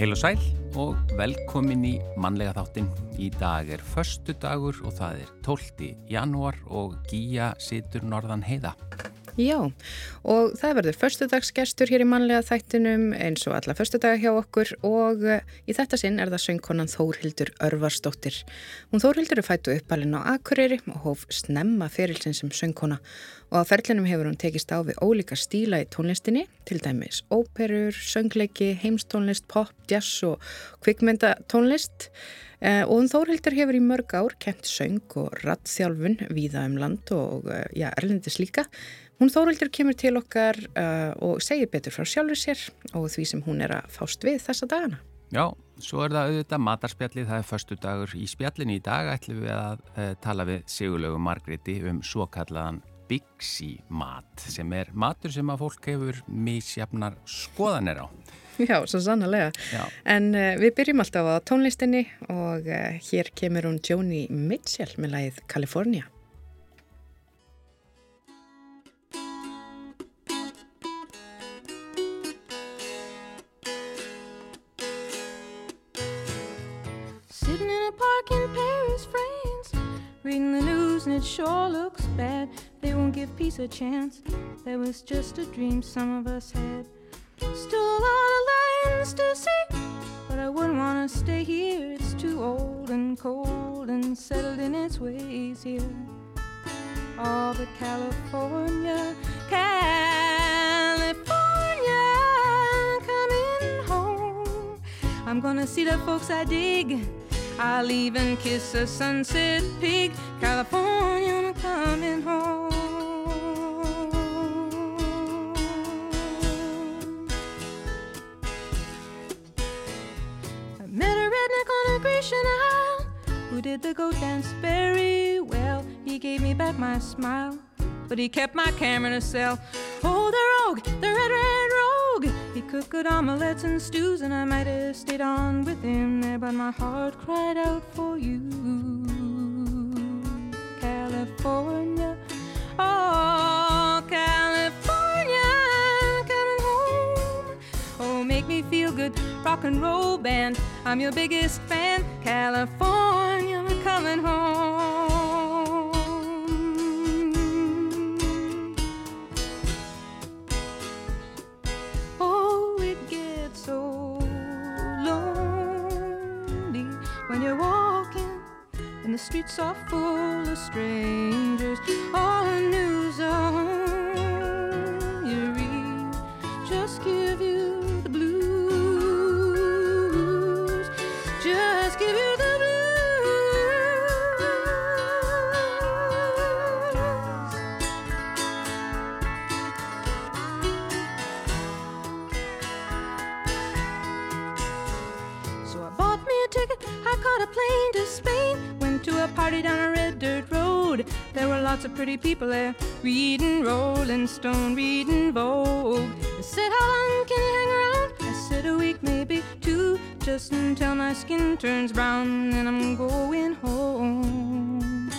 Heil og sæl og velkomin í mannlega þáttin. Í dag er förstu dagur og það er 12. janúar og Gíja situr norðan heiða. Já, og það verður förstudagsgestur hér í mannlega þættinum eins og alla förstudaga hjá okkur og uh, í þetta sinn er það söngkonan Þórhildur Örvarsdóttir. Hún Þórhildur er fættu uppalinn á Akureyri og hóf snemma ferilsinn sem söngkona og á ferlinum hefur hún tekist á við ólíka stíla í tónlistinni, til dæmis óperur, söngleiki, heimstónlist, pop, jazz og kvikmyndatónlist. Uh, og hún Þórhildur hefur í mörg ár kent söng og rattþjálfun víða um land og uh, já, erlendis líka. Hún Þóruldur kemur til okkar uh, og segir betur frá sjálfur sér og því sem hún er að fást við þessa dagana. Já, svo er það auðvitað matarspjallið, það er förstu dagur í spjallin í dag ætlum við að uh, tala við Sigurlegu Margreti um svo kallaðan Bixi mat sem er matur sem að fólk hefur misjafnar skoðanir á. Já, svo sannlega. Já. En uh, við byrjum alltaf á tónlistinni og uh, hér kemur hún Joni Mitchell með lagið California. Reading the news and it sure looks bad. They won't give peace a chance. That was just a dream some of us had. Still a lot of lands to see, but I wouldn't wanna stay here. It's too old and cold and settled in its ways here. All but California, California, coming home. I'm gonna see the folks I dig. I'll even kiss a sunset pig. California, I'm coming home. I met a redneck on a Grecian Isle who did the goat dance very well. He gave me back my smile, but he kept my camera a cell. Oh, the rogue, the red, red cooked good omelets and stews, and I might have stayed on with him there, but my heart cried out for you. California, oh, California, coming home. Oh, make me feel good, rock and roll band. I'm your biggest fan, California, coming home. And the streets are full of strangers. All the news on lots of pretty people there, reading Rolling Stone, reading Vogue. They said, How long can you hang around? I said, A week, maybe two, just until my skin turns brown. And I'm going home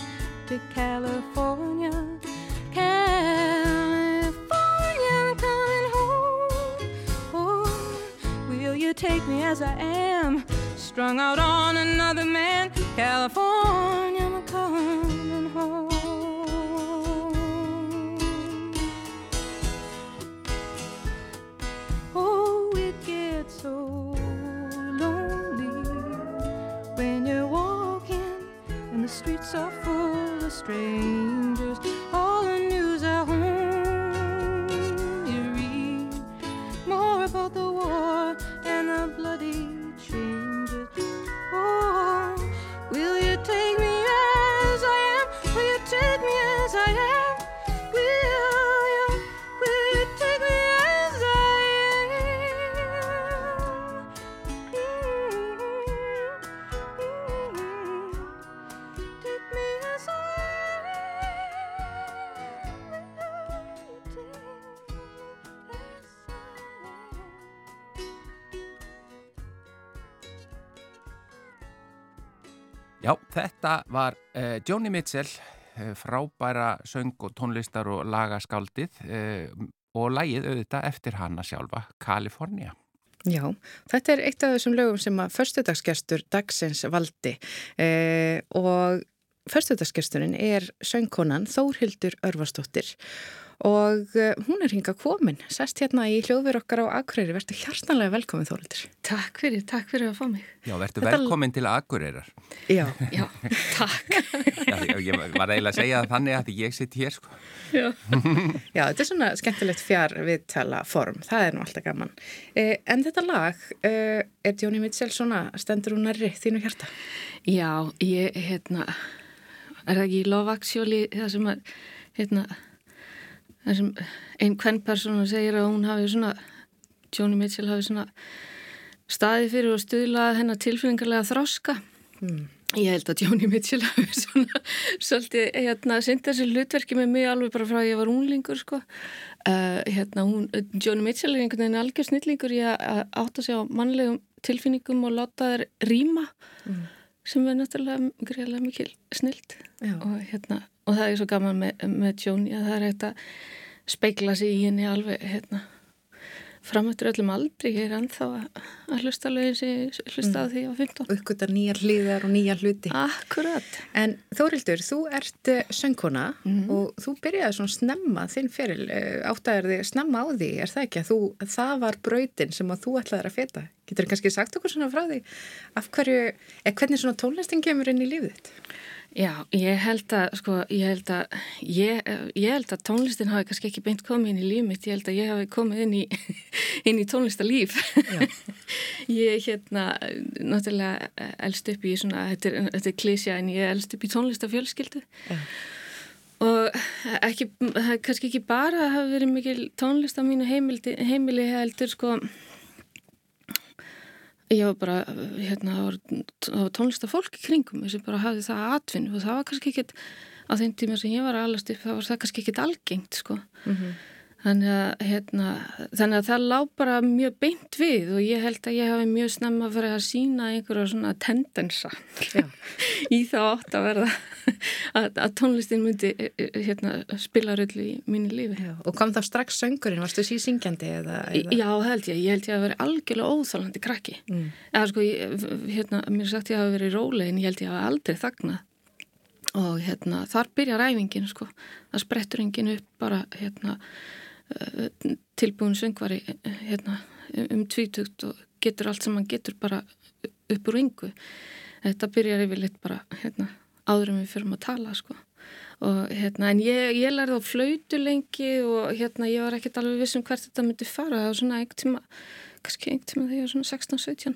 to California. California, I'm coming home. Oh, will you take me as I am? Strung out Já, þetta var uh, Joni Mitchell, uh, frábæra söng og tónlistar og lagaskáldið uh, og lægið auðvitað eftir hana sjálfa, Kalifornia. Já, þetta er eitt af þessum lögum sem að förstudagsgestur dagsins valdi eh, og förstudagsgesturinn er söngkonan Þórhildur Örvarsdóttir og uh, hún er hinga komin, sest hérna í hljóðver okkar á Akureyri, verður hjartanlega velkomin Þórhildur. Takk fyrir, takk fyrir að fá mig. Já, verður velkomin til Akureyrar. Já, Já, takk. Já, ég, var eiginlega að segja þannig að ég sitt hér sko. Já. Já, þetta er svona skemmtilegt fjár viðtala form, það er nú alltaf gaman. Eh, en þetta lag, eh, er Jóni Mitchell svona, stendur hún nærri þínu hjarta? Já, ég, hérna, er það ekki í Love Actually það sem að, hérna, það sem einn hvern persónu segir að hún hafi svona, Joni Mitchell hafi svona staðið fyrir og stuðlað hennar tilfinningarlega þroska. Mm. Ég held að Joni Mitchell hafi svona svolítið, hérna, synd þessi hlutverki með mig alveg bara frá að ég var unglingur, sko. Uh, hérna, hún, Joni Mitchell er einhvern veginn algjör snillingur í að að sig á mannlegum tilfinningum og láta þær rýma Mm. sem er náttúrulega greiðlega mikil snilt Já. og, hérna, og það er svo gaman með, með Joni að það er hægt að speikla sig í henni alveg hérna, framöttur öllum aldri ég er ennþá að, að hlusta lögin sem hlusta á því á 15 Uppgöta nýjar hlýðar og nýjar hluti. Akkurat En Þórildur, þú ert eh, söngkona Mhm. og þú byrjaði svona snemma þinn feril, eh, áttaðir þig snemma á því, er það ekki að þú, það var brautin sem að þú ætlaðir að feta? Getur þú kannski sagt okkur svona frá því? Af hverju, eða hvernig svona tónlistin kemur inn í lífið þitt? Já, ég held að sko, ég held að ég, ég held að tónlistin hafi kannski ekki beint komið inn í líf mitt, ég held að ég hafi komið inn í, inn í tónlistalíf ég hérna náttúrulega elst upp í svona, þetta er, þetta er klísja en ég elst upp í tónlistafjölskyldu Já. og ekki, það er kannski ekki bara að hafa verið mikil tónlist á mínu heimildi, heimili heldur sko ég var bara hérna, það var, tónlistafólk í kringum sem bara hafði það atvinnu og það var kannski ekkit á þeim tíma sem ég var að alast upp það var það kannski ekkit algengt sko. Mm Þannig að, hérna, þannig að það lá bara mjög beint við og ég held að ég hafi mjög snemma fyrir að sína einhverja svona tendensa í það átt að verða að, að tónlistin myndi hérna, spila rullu í mínu lífi. Já. Og kom þá strax söngurinn, varstu sísingjandi eða? eða? Já, held ég. Ég held ég að vera algjörlega óþálandi krakki. Mm. Eða sko, ég, hérna, mér sagt ég hafi verið róleg en ég held ég hafi aldrei þagnað. Og hérna, þar byrjar æfingin, sko. Það sprettur enginn upp bara, hérna, tilbúin söngvari, hérna, um tvítugt og getur allt sem hann getur bara upp úr yngu. Þetta byrjar yfirleitt bara, hérna, áður en við fyrum að tala, sko. Og hérna, en ég, ég lærði á flautu lengi og hérna, ég var ekkert alveg viss um hvert þetta myndi fara. Það var svona einhvern tíma, kannski einhvern tíma þegar ég var svona 16-17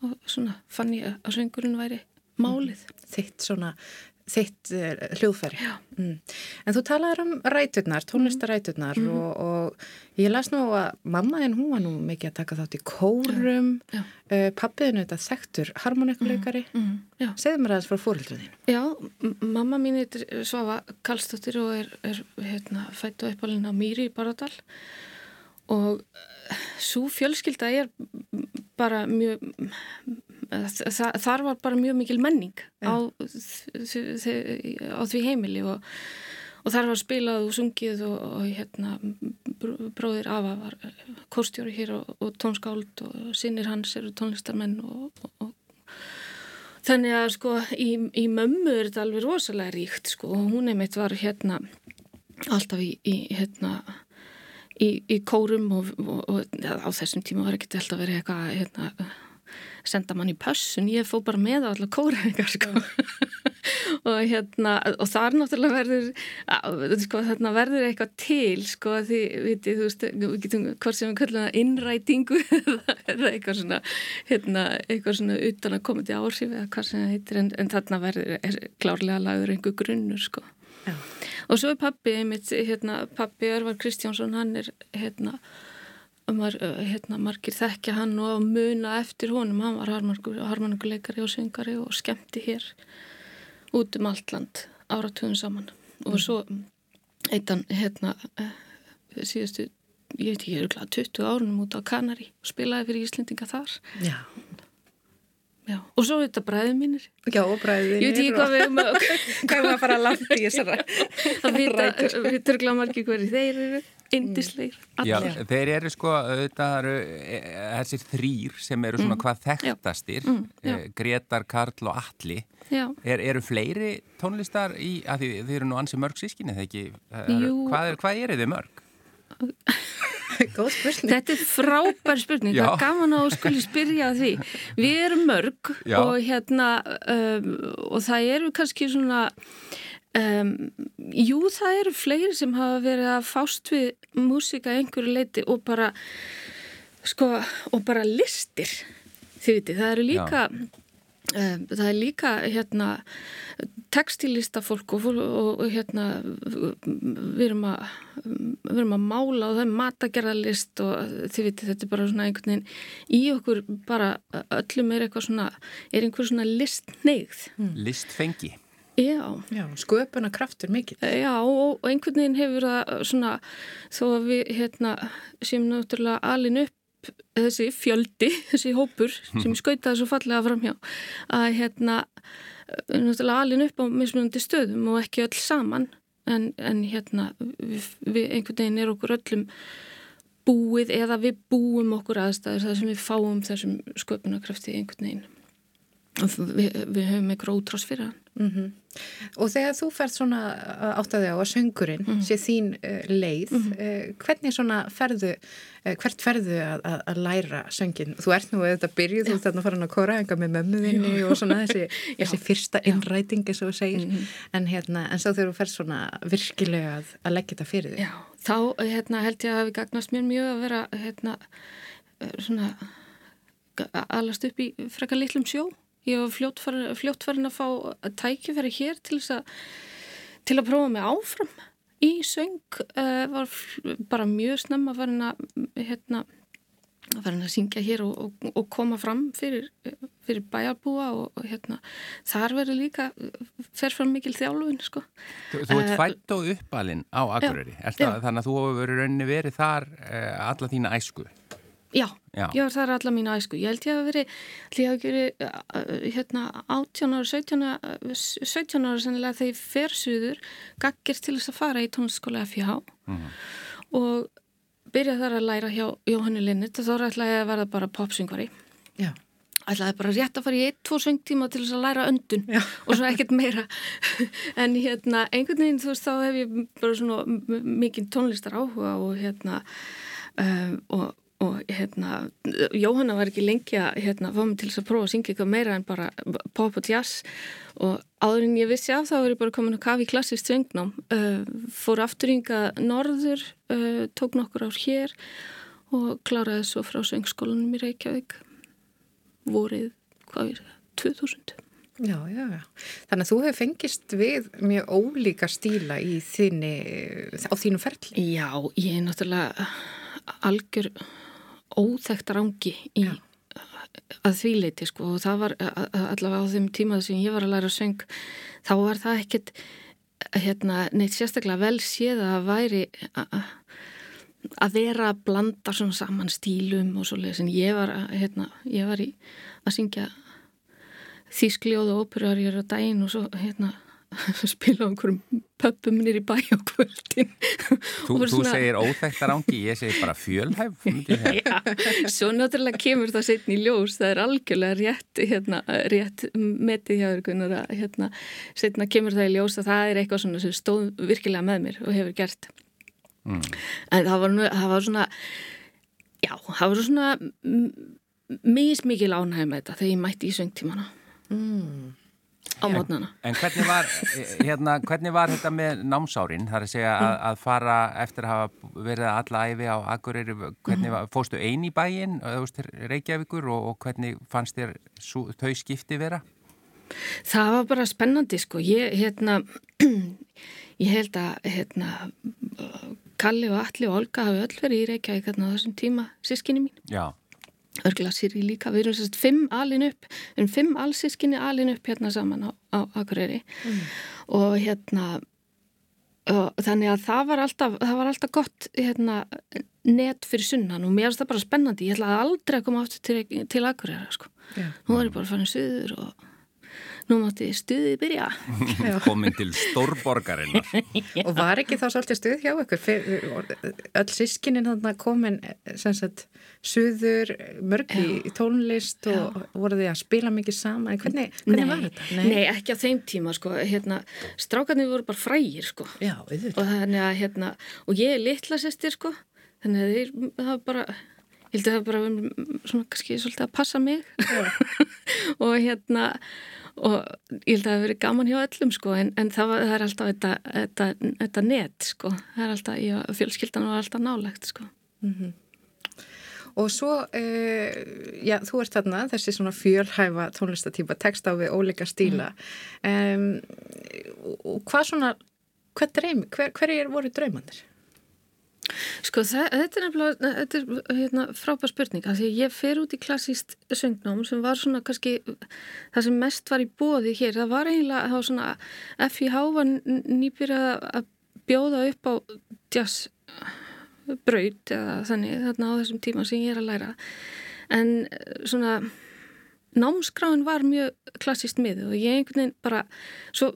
og svona fann ég að söngurinn væri málið. Þitt svona, þitt hljóðfæri. Já. Mm. En þú talaður um ræturnar, tónlistaræturnar Mhm. og, og ég las nú að mamma þinn, hún var nú mikið að taka þátt í kórum, uh, pappiðinu þetta þekktur harmonikuleikari. Mm, já. Segðu mér aðeins frá fóröldruðin. Já, mamma mín heitir Svafa Karlsdóttir og er, er hérna, fætt og uppalinn á Mýri í Baradal og svo fjölskylda er bara mjög þa þar var bara mjög mikil menning á, á því heimili og, og þar var spilað og sungið og, og hérna br- bróðir Ava var kórstjóri hér og, og tónskáld og sinnir hans eru tónlistarmenn og, og, og Þannig að sko í, í mömmu er þetta alveg rosalega ríkt sko og hún einmitt var hérna alltaf í, í hérna í, í kórum og, og, og ja, á þessum tíma var ekki alltaf verið eitthvað hérna senda mann í pössun, ég fó bara með á allar kóraðingar sko. Og hérna, og þar náttúrulega verður sko, þarna verður eitthvað til sko, því, viti, þú veist við getum hvort sem við kallum það innrætingu eða eitthvað svona hérna, eitthvað svona utan að koma til áhrif eða hvað sem það heitir, en, en þarna verður er klárlega lagður einhver grunnur sko. Já. og svo er pappi einmitt, hérna, pappi Örvar Kristjánsson, hann er hérna Mar, hérna, margir þekkja hann og muna eftir honum, hann var harmonikuleikari og syngari og skemmti hér út um allt land áratugum saman og svo eittan hérna eh, síðustu, ég veit ekki, ég er glæð 20 árunum út á Kanari og spilaði fyrir Íslendinga þar Já. Já. og svo þetta bræðið mínir Já, og bræðinir. ég veit ekki hvað við um að Hvað er maður að fara langt í þessara? það vita, vita gláð margir hverju þeir eru indisleir Já, allir. þeir eru sko, þetta eru e, þessir þrýr sem eru svona hvað þekktastir, Mm, já. e, Gretar, Karl og Alli. Já, Er, eru fleiri tónlistar í, að því þið eru nú ansið mörg sískinni, þegar ekki? Það Jú. Hvað, er, hvað eru þið mörg? Góð spurning. Þetta er frábær spurning, Já. það er gaman að þú skuli spyrja því. Við erum mörg Já. og hérna, um, og það eru kannski svona, um, jú það eru fleiri sem hafa verið að fást við músika einhverju leiti og bara, sko, og bara listir, þið viti, það eru líka... Um, það er líka hérna textilista fólk og, og, og hérna við erum að við erum að mála og það er matagerðalist og þið viti þetta er bara svona einhvern veginn í okkur bara öllum er eitthvað svona er einhver svona listneigð. Listfengi. Já, Já, sköpuna kraftur mikið. já og, og einhvern veginn hefur það svona þó að við hérna séum náttúrulega alin upp þessi fjöldi, þessi hópur sem skautaði svo fallega framhjá að hérna náttúrulega alin upp á mismunandi stöðum og ekki öll saman. En, en hérna við, við einhvern veginn er okkur öllum búið eða við búum okkur aðstæður þar sem við fáum þessum sköpunarkrafti einhvern veginn við, við höfum einhver ótrás fyrir hann. Mm Og þegar þú færð svona áttaði á að söngurinn sé þín uh, leið, uh, hvernig svona ferðu, uh, hvert ferðu að, að, að læra söngin? Þú ert nú auðvitað byrjuð, þú ert þarna farin að kóra enga með mömmuðinni og svona þessi, þessi fyrsta innræting eins og þú segir, en hérna, en svo þegar þú ferð svona virkilega að, að leggja þetta fyrir þig. Já, þá hérna, held ég að hafi gagnast mér mjög að vera hérna, eh, svona alast upp í frekar litlum sjó. Ég var fljótfarin, fljótfarin að fá tækifæri hér til að til að prófa mig áfram í söng uh, var bara mjög snemma að hérna farin að syngja hér og, og, og koma fram fyrir, fyrir bæjarbúa og, og hérna þar verður líka fer fram mikil þjálfun sko. Þú, þú ert Eh, fætt og uppalinn á Akureyri. Er það, þannig að þú hefur verið rauninni verið þar uh, alla þína æsku. Já, Já. ég var þar alla mína æsku. Ég held ég að veri, ég að verið uh, hérna 18 ára, 17 ára, 17 ára sennilega þegar ég fer suður, gaggir til þess að fara í tónskóla FH og byrja þar að læra hjá Jóhannu Linnit og þá ætlaði ég að verða bara popsöngvari. Já. ætlaði bara rétt að fara í eitt, tvo söngtíma til þess að læra öndun Já. og svo ekkert meira en hérna, einhvern veginn þú veist, þá hef ég bara svona m- mikinn tónlistar áhuga og hérna um, og, og hérna Jóhanna var ekki lengi að hérna, fá mig til þess að prófa að syngja eitthvað meira en bara pop og jazz. Og áður en ég vissi af þá var ég bara komin að kafi í klassist söngnám. Uh, fór aftur hinga norður uh, tók nokkur ár hér og kláraði svo frá söngskólanum í Reykjavík. Vorið, hvað er það, 2000 Já, já, já. Þannig að þú hefur fengist við mjög ólíka stíla í þinni, á þínu ferli. Já, ég er náttúrulega algjör óþekkt rangi í Já. að því leiti sko og það var allavega á þeim tíma sem ég var að læra söng þá var það ekkert hérna, neitt sérstaklega vel séð að væri að vera að blanda svona saman stílum og svoleiðis en ég var, að, hérna, ég var í að syngja þýskljóð og óperuarjur á daginn og svo hérna spila á einhverjum pöppum nýr í bæ á kvöldin Þú, þú svona- segir óþekktar ángi, ég segir bara fjölhæf. Já, svo náttúrulega kemur það setn í ljós, það er algjörlega rétt, hérna, rétt metið hjá Gunnar að hérna, setna kemur það í ljós að það er eitthvað svona sem stóð virkilega með mér og hefur gert. Mm. En það var, nú, það var svona, já, það var svona mismikil ánægð með þetta þegar ég mætti í söngtímana Mm. Á mótnana. En hvernig var, eh, hérna, hvernig var þetta með námsárin? Það er að segja að, að fara eftir að hafa verið alla æfi á Akureyri, hvernig var, fórstu ein í bæinn, þú veist, Reykjavíkur og, og hvernig fannst þér sú, þau skipti vera? Það var bara spennandi sko, ég hérna, ég held að hérna, Kalli og Alli og Olga hafi öll verið í Reykjavík á þessum tíma, sískinni mín. Já, Örgla Siri líka, við erum sérst fimm alin upp, við erum fimm allsískinni alin upp hérna saman á, á Akureyri. Og hérna og þannig að það var alltaf, það var alltaf gott hérna net fyrir sunnan og mér finnst það bara spennandi, ég ætlaði aldrei að koma aftur til, til Akureyra sko, Já. nú er ég bara farin suður og nú mátti stuðið byrja. komin til stórborgarinnar Og var ekki þá svolítið stuð hjá ykkur? Öll sískinin þannig komin sem sagt suður, mörg í, tónlist og voru þið að spila mikið saman. Hvernig, hvernig var þetta? Nei. ekki á þeim tíma sko, hérna, strákarnir voru bara frægir sko. Já, við og þannig að hérna, og ég er litla sestir sko, þannig að þeir, það var bara, ég held að það bara verið svona kannski svolítið að passa mig og hérna, og ég held að það hefur verið gaman hjá öllum sko, en, en það, var, það er alltaf þetta, þetta, þetta net sko, það er alltaf, já, fjölskyldan var alltaf nálegt sko. Og svo, uh, já, þú ert þarna, þessi svona fjölhæfa tónlistatýpa, text á við ólíka stíla. Um, og hvað svona, hver, hver, hver voru draumandir? Sko það, þetta er nefnilega, þetta er hérna, frábær spurning, af því að ég fer út í klassíst söngnám sem var svona kannski, það sem mest var í bóði hér, það var eiginlega, var svona, FIH var nýbyrjað að bjóða upp á jazz braut eða þannig þarna á þessum tíma sem ég er að læra. En svona námskráin var mjög klassíst miðu og ég einhvern veginn bara svo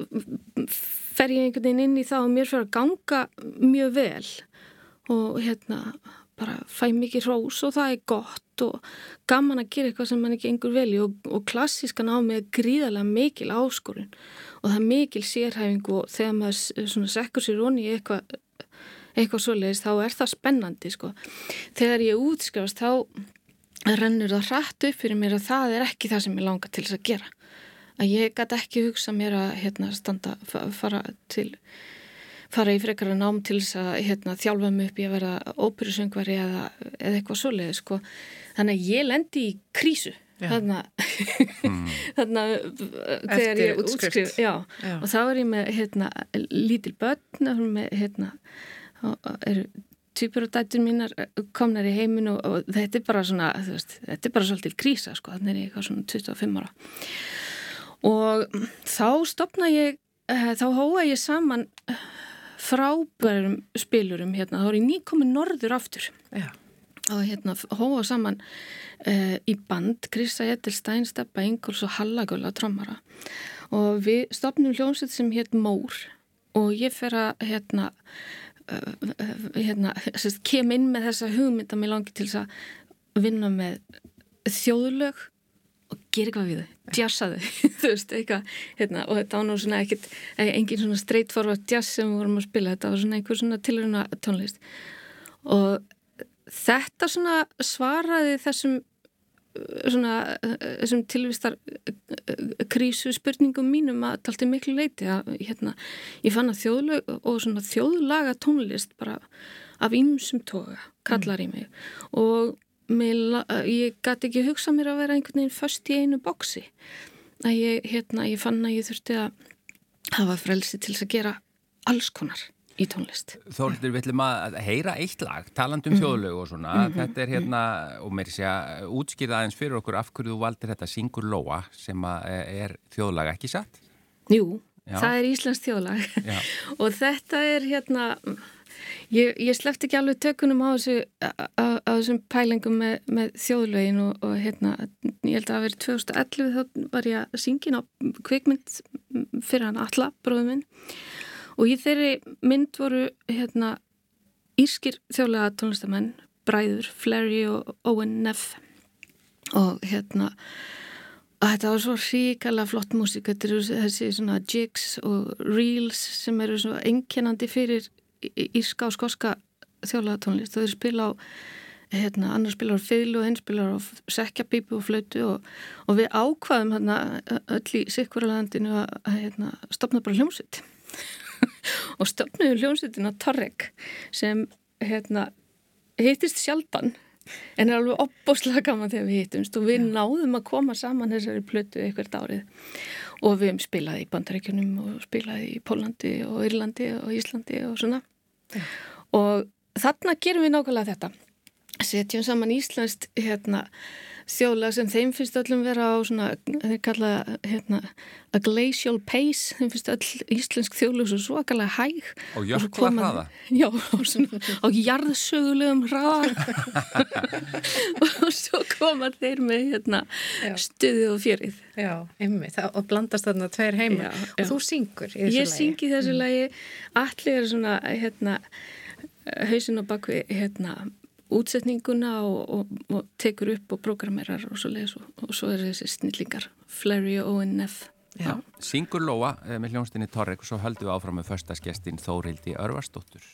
fer ég einhvern veginn inn í það og mér fyrir að ganga mjög vel og hérna bara fæ mikið hrós og það er gott og gaman að gera eitthvað sem mann ekki engur velji og, og klassískan á mig er gríðarlega mikil áskorun og það er mikil sérhæfing og þegar maður sekkur sér onni í eitthvað eitthvað svoleiðist, þá er það spennandi sko. Þegar ég útskrifast þá rennur það hratt upp fyrir mér að það er ekki það sem ég langar til þess að gera. Að ég gæti ekki hugsa mér að hérna, standa, fara til fara í frekara nám til þess að hérna, þjálfa mig upp í að vera óperusöngvari eða, eða eitthvað svoleiði sko. Þannig að ég lendi í krísu þannig að þegar ég útskrif já, já. og þá er ég með hérna, lítil börn með hérna eru týpur og dættur mínar komnar í heiminu og, og þetta er bara svona veist, þetta er bara svolítið krísa sko. Þannig er ég eitthvað svona 25 ára. Og þá stopna ég eh, þá hóa ég saman frábærum spilurum hérna, þá er ég nýkomin norður aftur. Já. og hérna hóa saman uh, í band Krista Jettelstein, Steppa Ingúls og Hallagöla trommara. Og við stopnum hljómsveit sem hétt Mór. Og ég fer að hérna hérna, kem inn með þessa hugmynd að mér langi til að vinna með þjóðlög gera eitthvað við þau, jazza þau þú veist, eitthvað, hérna, og þetta var nú svona ekkit, engin svona straight forward jazz sem við vorum að spila, þetta var svona einhver svona tiluruna tónlist. Og þetta svona svaraði þessum svona þessum tilvistar krísu spurningum mínum að talti miklu leiti að hérna, ég fann að þjóðlag og svona þjóðlaga tónlist bara af ýmsum toga kallar í mig. Og mér, ég gæti ekki hugsa mér að vera einhvern veginn först í einu boksi að ég, hérna, ég fann að ég þurfti að hafa frelsi til að gera alls konar í tónlist. Þórldur, við ætlum að heyra eitt lag, talandum mm -hmm. þjóðlög og svona, mm -hmm. þetta er hérna og mér sé að útskýra aðeins fyrir okkur af hverju þú valdir þetta Singur Lóa sem er þjóðlag, ekki satt? Jú, Já. það er Íslands þjóðlag og þetta er hérna ég, ég slefti ekki alveg tökunum á, þessu, á, á, þessum pælingum með, með þjóðlögin og, og hérna ég held að það verið 2011 þá var ég að syngja á kvikmynd fyrir hann Alla, bróðum minn. Og í þeirri mynd voru hérna írskir þjóðlega tónlistamenn Bræður, Flerry og Owen Neff. Og hérna og þetta var svo ríkala flott músík þetta eru þessi svona jigs og reels sem eru svo enginandi fyrir írska og skoska þjóðlega tónlist og þeir spila á hérna, annar spilar á fylg og einn spilar á sekjapípu og flötu og, og við ákvaðum hérna öll í sikkurlandinu að hérna, stopna bara hljómsitt og stopniðu hljómsveitina Torrek sem hérna, hittist sjaldan en er alveg opbóslega gaman þegar við hittumst og við Já. náðum að koma saman þessari plötu eitthvað árið og við hefum spilað í Bandaríkjunum og spilað í Pólandi og Írlandi og Íslandi og svona. Og þarna gerum við nákvæmlega þetta. Setjum saman íslenskt hérna, þjóðlag sem þeim finnst öllum vera á svona, þeir kalla hérna, a glacial pace, þeim finnst öll íslensk þjóðlag svo svakalega hæg. Og jökla hraða. Já, og svona, á jarðsögulegum hraða. Og svo koma þeir með hérna, stuðið og fjörið. Já, það, og blandast þarna tveir heimar. Já, og já. þú syngur í þessu Ég lagi. syngi þessu lagi. Allir er svona hérna hausin og bakvið hérna útsetninguna og, og, og tekur upp og programmerar og svo leiðis og, og svo eru þessi snillingar Flurry og Já. Syngur Lóa eh, með hljónstinni Torrek og svo höldum við áfram með föstaskestin Þórildi Örvarsdóttur.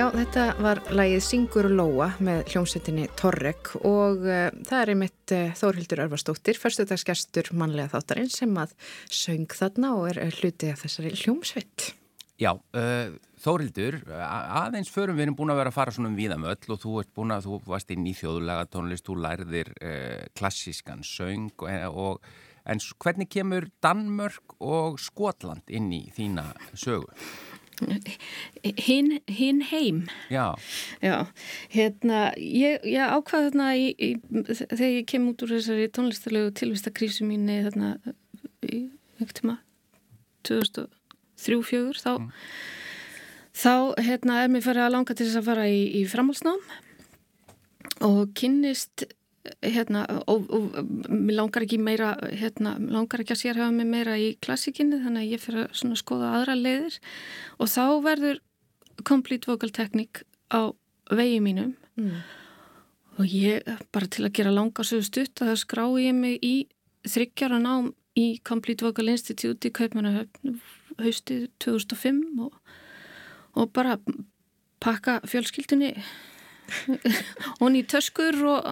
Já, þetta var lagið Syngur Lóa með hljómsveitinni Torrek og uh, það er einmitt uh, Þórhildur Örvarsdóttir, förstudagsgestur mannlega þáttarinn sem að söng þarna og er uh, hluti af þessari hljómsveit. Já, uh, Þórildur, a- aðeins förum við erum búin að vera að fara svona um víðamöll og þú ert búin að, þú varst í þjóðulega tónlist, þú lærðir klassískan söng og, og en hvernig kemur Danmörk og Skotland inn í þína sögu? Hinn hin heim. Já, Já, hérna, ég, ég ákvað þarna í, í, þegar ég kem út úr þessari tónlistarlegu tilvistakrísu mínu þarna í einhvern tíma 2003-2004 þá, þá hérna, er mér farið að langa til þess að fara í, í framhalsnám og kynnist hérna, og, og mér langar ekki meira hérna, langar ekki að sérhafa mig meira í klassikinni þannig að ég fyrir að skoða aðra leiðir. Og þá verður complete vocal technique á vegi mínum. Og ég, bara til að gera langa sögu stutt að það skrái ég mig í þryggjara nám í Complete Vocal Institute í Kaupmannahöfn haustið 2005 og, og bara pakka fjölskyldunni og ný töskur og,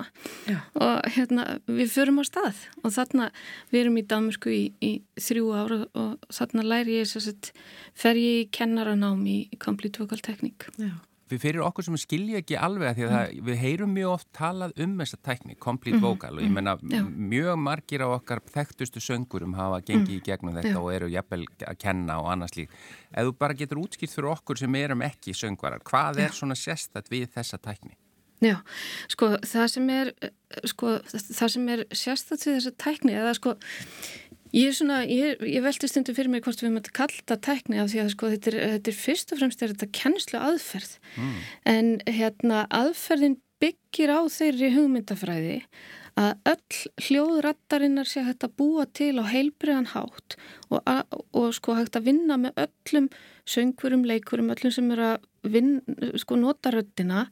og hérna við förum á stað. Og þarna við erum í Danmörku í, í þrjú ára og þarna læri ég þess að fer ég í kennaranám í Complete Vocal Technique. Já. Við fyrir okkur sem skilja ekki alveg að því að það, við heyrum mjög oft talað um þessa tækni, complete vocal og ég menna Já. mjög margir á okkar þekktustu söngurum hafa gengið í gegnum þetta Já. og eru jafnvel að kenna og annars lík. Ef þú bara getur útskipt fyrir okkur sem erum ekki söngvarar, hvað er svona sérstætt við þessa tækni? Já, sko það sem er sko það sem er sérstaklega til þessa tækni eða sko ég svona, ég, ég velti stundum fyrir mig hvort við möttum kalla þetta tækni af því að sko þetta er, þetta er fyrst og fremst er þetta kennslu aðferð en hérna aðferðin byggir á þeirri hugmyndafræði að öll hljóðrattarinnar sé hægt að búa til á heilbriðan hátt og, að, og sko hægt að vinna með öllum söngurum, leikurum, öllum sem er að vinna, sko nota röddina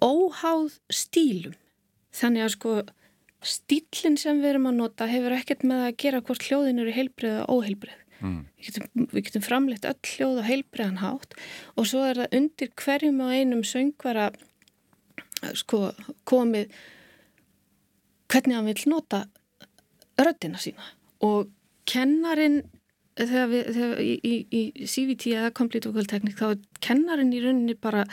óháð stílum. Þannig að sko stílinn sem við erum að nota hefur ekkert með að gera hvort hljóðin eru heilbrið eða óheilbrið. Mm. Við getum, við getum framleitt öll hljóð á heilbriðan hátt og svo er það undir hverjum og einum söngvara sko komið hvernig hann vil nota röddina sína og kennarin þegar við, þegar í, í, í CVT eða Complete Vocal Technique þá er kennarin í rauninni bara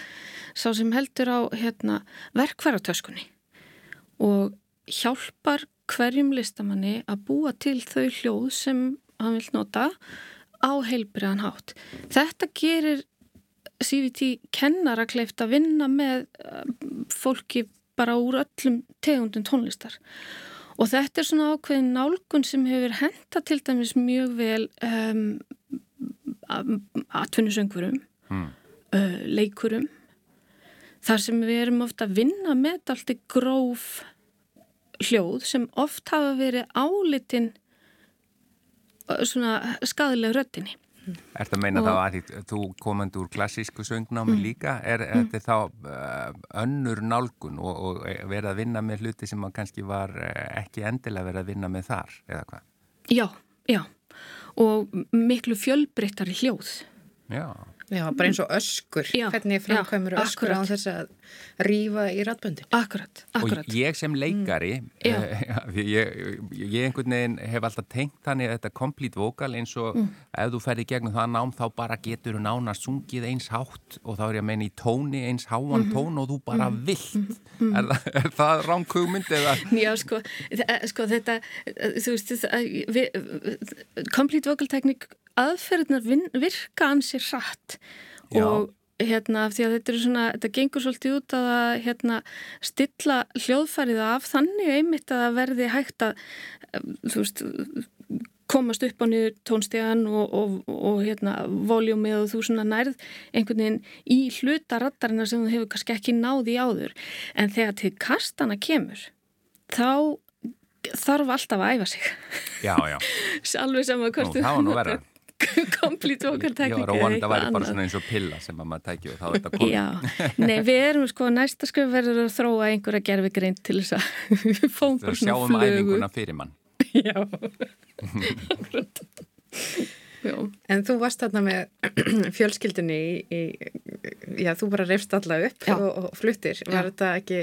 sá sem heldur á hérna, verkværatöskunni og hjálpar hverjum listamanni að búa til þau hljóð sem hann vil nota á heilbriðan hátt. Þetta gerir CVT kennara kleift að vinna með eh, fólki bara úr öllum tegundum tónlistar og þetta er svona ákveðin nálgun sem hefur henta til dæmis mjög vel um, atvinnusöngurum Mm. uh, leikurum þar sem við erum ofta að vinna með allt í gróf hljóð sem oft hafa verið álitin svona skadileg röttinni Er þetta að meina Og- þá að því, þú komandi úr klassísku söngnámi líka, er, er þetta þá uh, önnur nálgun og, og verið að vinna með hluti sem kannski var uh, ekki endilega verið að vinna með þar, eða hvað? Já, já. Og miklu fjölbreyttari hljóð. Já, Já, bara eins og öskur. Já, Hvernig framkvæmur já, öskur á akkurat. þess að rífa í ratböndin? Akkurat, akkurat og ég sem leikari, Já. uh, ég, ég einhvern veginn hef alltaf tengt þannig að þetta complete vocal eins og ef þú ferði gegnum það nám þá bara getur þú nánast sungið eins hátt og þá er ég að meina í tóni eins háan tón og þú bara vilt. Er, það- er það ránkugmynd eða? Já, sko, sko þetta, eh, þú veist, vocal technique aðferðnar virka ansið Já. og hérna, því að þetta er svona, þetta gengur svolítið út að hérna, stilla hljóðfærið af þannig einmitt að það verði hægt að, eh, þú veist, komast upp á niður tónstíðan og, og, og hérna, voljúmið og þú svona nærð einhvern veginn í hluta rattarina sem þú hefur kannski ekki náði áður. En þegar til kastana kemur, þá þarf alltaf að æfa sig. Já, já. Alveg sama Nú, hvort það var nú verra. complete vocal Ég var að vona að það væri bara svona eins og pilla sem að maður tækju og þá er þetta komið. Já, nei við erum sko næsta skrif verður að þróa einhverja gerfi greint til þess að sjáum svona flugu. æfinguna fyrir mann. Já. Já, En þú varst þarna með fjölskyldunni í, í, já, þú bara reyfst alla upp Já. og, og fluttir. Var Já. þetta ekki,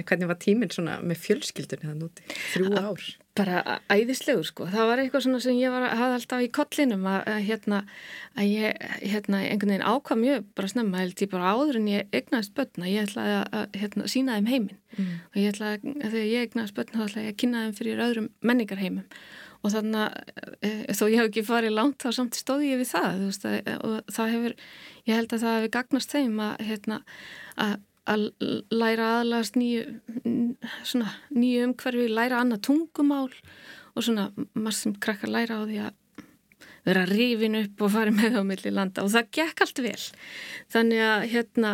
hvernig var tíminn svona með fjölskyldunni þann úti? Þrjú ár. Bara æðislegur sko. Það var eitthvað svona sem ég var, hafði alltaf í kollinum að, að hérna, að ég hérna einhvern veginn ákvað mjög bara snemma held ég bara áður en ég egnaðist börna. Ég ætlaði að, að hérna, sína þeim heiminn og ég ætlaði að þegar ég egnaðist börna þá ætlaði ég að kynna þeim fyrir öðrum menningarheimum og þannig að e, þó ég hef ekki farið langt þá samt stóði ég við það veist, að, og það hefur, ég held að það hefur gagnast þeim að, hérna, að, að læra aðlast nýju, nýju umhverfi, læra annað tungumál og svona maður sem krakkar læra á því að vera rifin upp og fara með á milli landa. Og það gekk allt vel. Þannig að hérna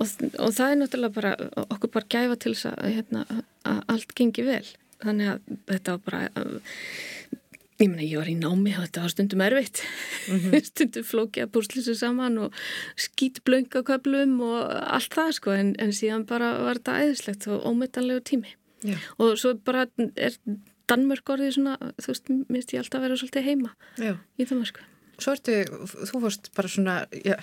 og, og það er náttúrulega bara okkur bara gæfa til þess að, hérna, að allt gengi vel. Þannig að þetta var bara Ég meina, ég var í námi og þetta var stundum erfitt. stundum flókið að púsla þessu saman og skýt blönga köplum og allt það, sko, en, en síðan bara var þetta æðislegt og ómetanlegu tími. Já. Og svo bara er Danmörk orðið svona, þú veist, minnst ég alltaf að vera svolítið heima Já. í Danmörku. Svo ertu, þú fórst bara svona, já,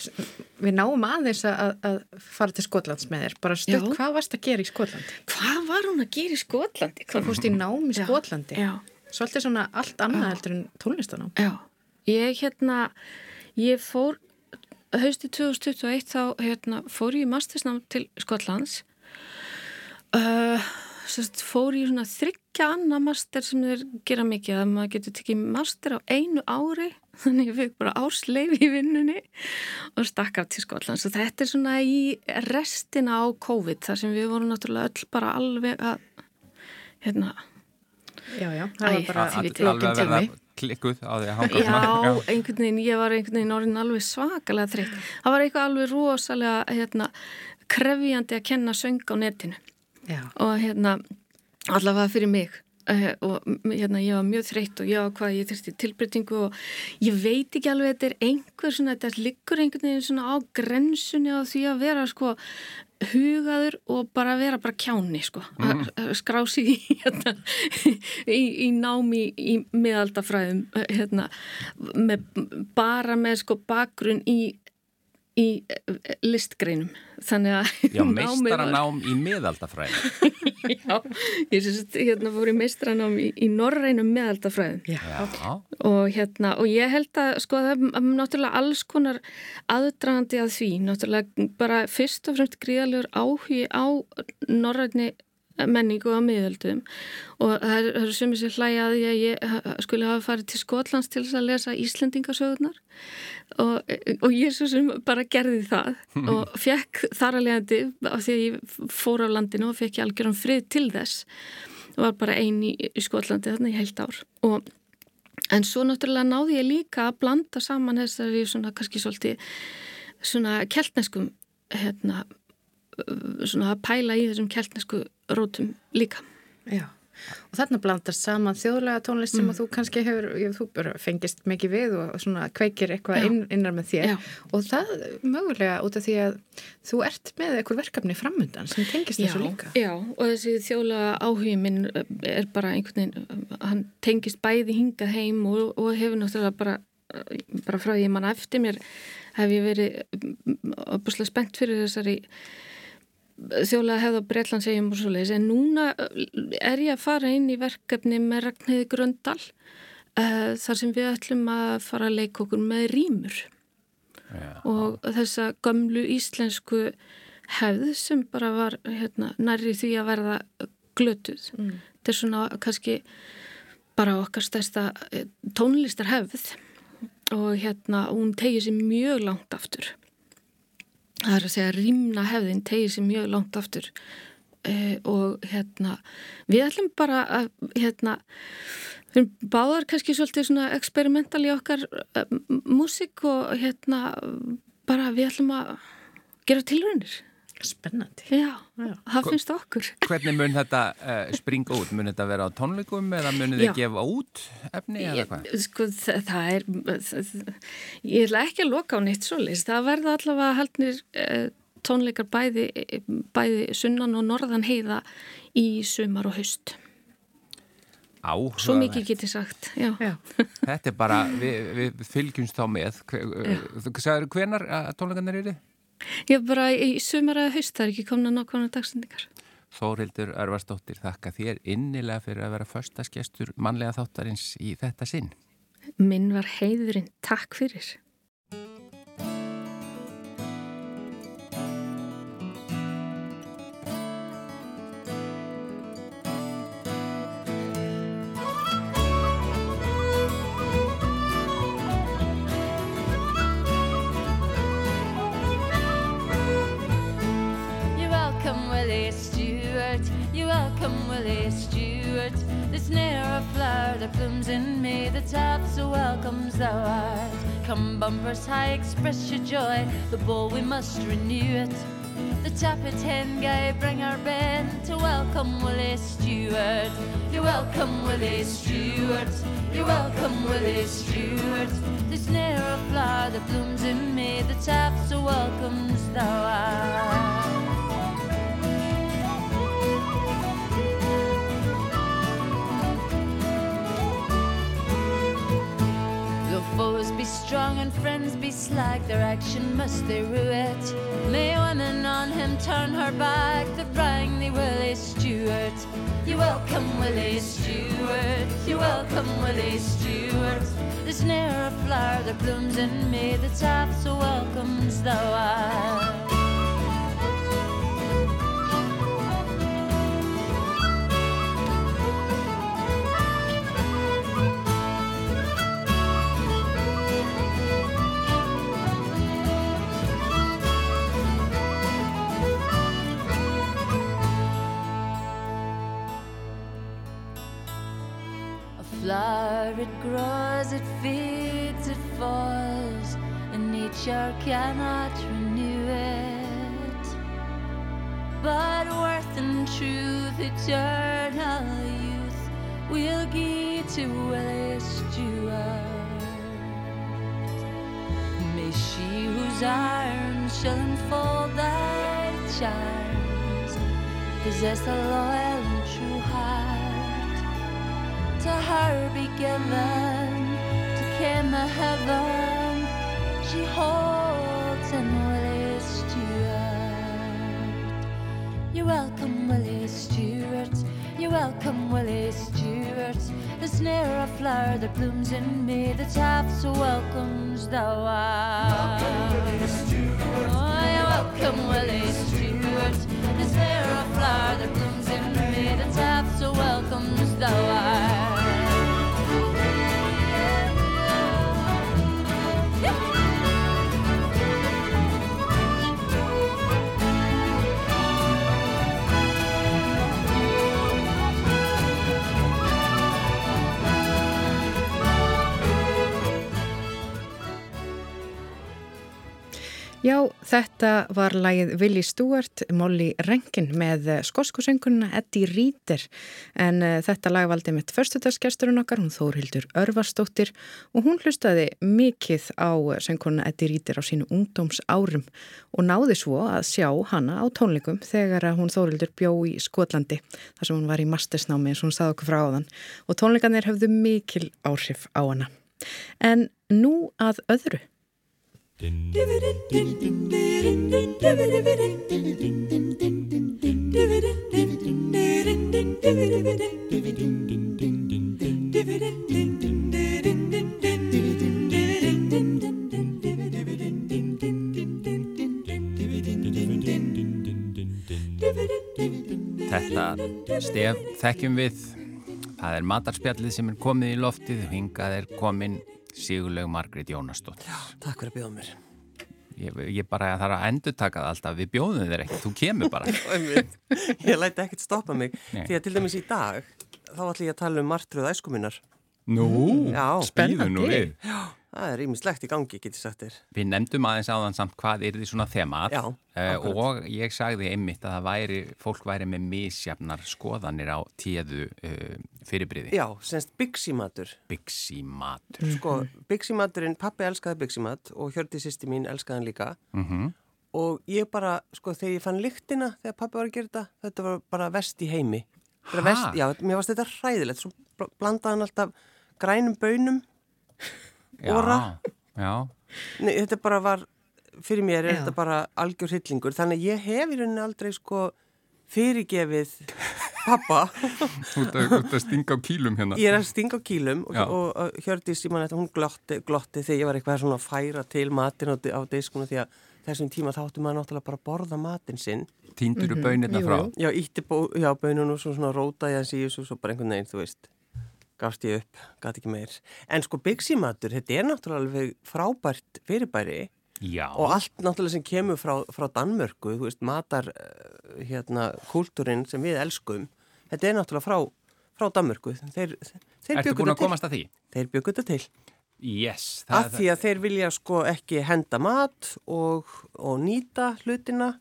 við náum aðeins að, að fara til Skotlands með þér. Bara Já. hvað varst að gera í Skotlandi? Hvað var hún að gera í Skotlandi? Þú fórst í nám í. Skotlandi. Já. Svolítið svona allt annað heldur en tónlistanám. Já, ég hérna, ég fór, hausti 2021 þá hérna, fór ég í mastersnám til Skotlands. Uh, sérst, fór ég svona þryggja annað master sem þeir gera mikið að maður getur tekið master á einu ári þannig ég fikk bara ársleif í vinnunni og stakk af til Skotlands og þetta er svona í restina á COVID þar sem við vorum náttúrulega öll bara alveg að hérna, Já, já, það Æ, var bara Alveg að verða klikkuð á því að hanga Já, einhvern veginn, ég var einhvern veginn orðin alveg svakalega þreytt. Það var eitthvað alveg rosalega hérna, krefjandi að kenna söng á netinu. Já, og hérna, allavega fyrir mig. Uh, og hérna, ég var mjög þreytt og ég var hvað ég þurfti tilbreytingu og ég veit ekki alveg þetta er einhver svona, þetta liggur einhvern veginn svona á grensunni á því að vera sko hugaður og bara vera bara kjáni sko, mm. skrási í, hérna, í, í námi í miðaldafræðum hérna, með, bara með sko bakgrunn í í eh, listgreinum. Þannig að Já, meistaranám í miðaldafræði. Já, ég sem sagt, hérna fór í meistranám í, í norrænum meðaldafræðum já, og hérna, og ég held að sko það er náttúrulega alls konar aðdragandi að því, náttúrulega bara fyrst og fremst gríðalegur áhugi á norrænni menningu á miðöldum. Og það er- það eru sumir sem hlæja að því að ég ha- skuli hafa farið til Skotlands til þess að lesa Íslendingasögurnar og, og ég svo sem bara gerði það og fekk þar að leiðandi af því að ég fór á landinu og fekk ég algjörum frið til þess og var bara ein í, í Skotlandi þarna í heilt ár og En svo náttúrulega náði ég líka að blanda saman þessari svona kannski svolítið svona keltneskum hérna svona að pæla í þessum keltnesku rótum líka. já. Og þarna blandast saman þjóðlega tónlist sem að þú kannski hefur, ég, þú fengist mikið við og svona kveikir eitthvað Já. inn, innar með þér. Já. Og það mögulega út af því að þú ert með eitthvað verkefni framundan sem tengist þessu líka. Já, og þessi þjóðlega áhugi minn er bara einhvern veginn, hann tengist bæði hingað heim og, og hefur náttúrulega bara, bara frá því ég manna eftir mér hef ég verið opuslega spennt fyrir þessari þjóðlega hefða Breitlandsegjum og svo leiðis en núna er ég að fara inn í verkefni með Ragnhildi Gröndal uh, þar sem við ætlum að fara að leika okkur með rýmur já. og þessa gömlu íslensku hefð sem bara var hérna, nærri því að verða glötuð. Mm. Þetta er svona kannski bara okkar stærsta eh, tónlistarhefð og hérna hún tegir sér mjög langt aftur. Það er að segja rýmna hefðin tegir sér mjög langt aftur eh, og hérna við ætlum bara að hérna við erum báðar kannski svolítið svona experimental í okkar uh, músík og hérna bara við ætlum að gera tilraunir. Spennandi. Já, Já. það finnst okkur. Hvernig mun þetta uh, springa út? Mun þetta vera á tónleikum eða mun þið Já. gefa út efni eða hvað? Sko, það, það er, það, ég ætla ekki að loka á neitt svoleiðis. Það verða allavega haldnir uh, tónleikar bæði, bæði sunnan og norðan heiða í sumar og haust. Áhugavert. Svo mikið get ég sagt, já. Já. Þetta er bara, við, við fylgjumst þá með. Hve- Þú sagður hvenar að tónleikarnir eru? Ég er bara í sumar eða haust, það er ekki komin að nákvæmna dagsendingar. Þórildur Örvarsdóttir, þakka þér innilega fyrir að vera förstaskestur mannlega þáttarins í þetta sinn. Minn var heiðurinn, takk fyrir. So welcome as thou art. Come, bumpers high, express your joy. The bowl we must renew it. The Tapper Ten guy bring our band to welcome Willie Stewart. You're welcome, Willie Stewart. You're welcome, Willie Stewart. The snare of flower that blooms in May, the tap so welcomes thou art. Foes be strong and friends be slack, their action must they rue it. May women on him turn her back, the thee Willie Stewart. You welcome Willie Stewart, you welcome Willie Stewart. There's ne'er a flower that blooms in May, the tap so welcomes thou art. It grows, it feeds, it falls, and nature cannot renew it. But worth and truth, eternal youth, will give to Willie Stewart. May she whose arms shall enfold thy charms possess a loyal to her be given to ken the heaven she holds in Willie Stewart. You're welcome, Willie Stewart. You're welcome, Willie Stewart. The snare of flower that blooms in me, the tap so welcomes thou art. Oh, you're welcome, Willie Stewart. The snare of flower that blooms in me, the tap so welcomes thou art. Já, þetta var lagið Willi Stewart, Molly Rankin með skoskusönguna Eddie Reader en uh, þetta lag valdi mitt förstudagsgesturinn okkar, hún Þórhildur Örvarsdóttir og hún hlustaði mikið á sönguna Eddie Reader á sínu ungdómsárum og náði svo að sjá hana á tónleikum þegar hún Þórhildur bjó í Skotlandi þar sem hún var í mastersnámi eins og hún staði okkur frá þann og tónleikanir höfðu mikil áhrif á hana. En nú að öðru. Þetta stef þekkjum við. Það er matarspjallið sem er komið í loftið. Hingað er komin Sigurlaug Margrét Jónastótt. Takk fyrir að bjóða mér. Ég, ég bara þarf að endur taka það alltaf. Við bjóðum þér ekkert, þú kemur bara. ég læti ekkert stoppa mig. Nei. Því að til dæmis í dag, þá ætlum ég að tala um martröð æskuminnar. Já, nú spennandi. Það er ímislegt í gangi, getur sagt þér. Við nefndum aðeins áðan samt hvað er því svona þemað Já, eh, akkurat. og ég sagði einmitt að væri, fólk væri með misjafnar skoðanir á tíðu uh, fyrirbriði. Já, semst Bixi-matur. Bixi matur. Sko, Bixi-maturinn, pappi elskaði Bixi-mat og Hjördi sýsti mín elskaði hann líka. Mm Og ég bara, sko, þegar ég fann lyktina þegar pappi var að gera þetta, þetta var bara vest í heimi. Vest, já, mér varst þetta hræðilegt. Svo bl- blandaði hann alltaf grænum bönum. Óra. Já, Nei, þetta bara var, fyrir mér er Já. þetta bara algjör hillingur. Þannig að ég hef í rauninni aldrei, sko, fyrirgefið pappa. þú ert að, að stinga á kýlum hérna. Ég er að stinga á kýlum og, og, og Hjördís, ég man þetta, hún glotti, glotti þegar ég var eitthvað svona að færa til matin á, á diskunum því að þessum tíma þá áttu maður náttúrulega bara að borða matin sinn. Týndur þú bönirna jú, frá? jú. Já, ítti bó, já, bönun og svo svona rótaði hans í þessu og svo bara einhvern veginn, þú veist, gafst ég upp, gæti ekki meir. En sko byggsímatur, þetta er náttúrulega alveg frábært fyrirbæri Já. og allt náttúrulega sem kemur frá, frá Danmörku, þú veist, matar eh, hérna, kúltúrin sem við elskum, þetta er náttúrulega frá, frá Danmörku. Þeir, þeir búin þetta til. komast að því? Þeir bjöggu þetta til. Yes. Af því að þeir vilja sko ekki henda mat og, og nýta hlutina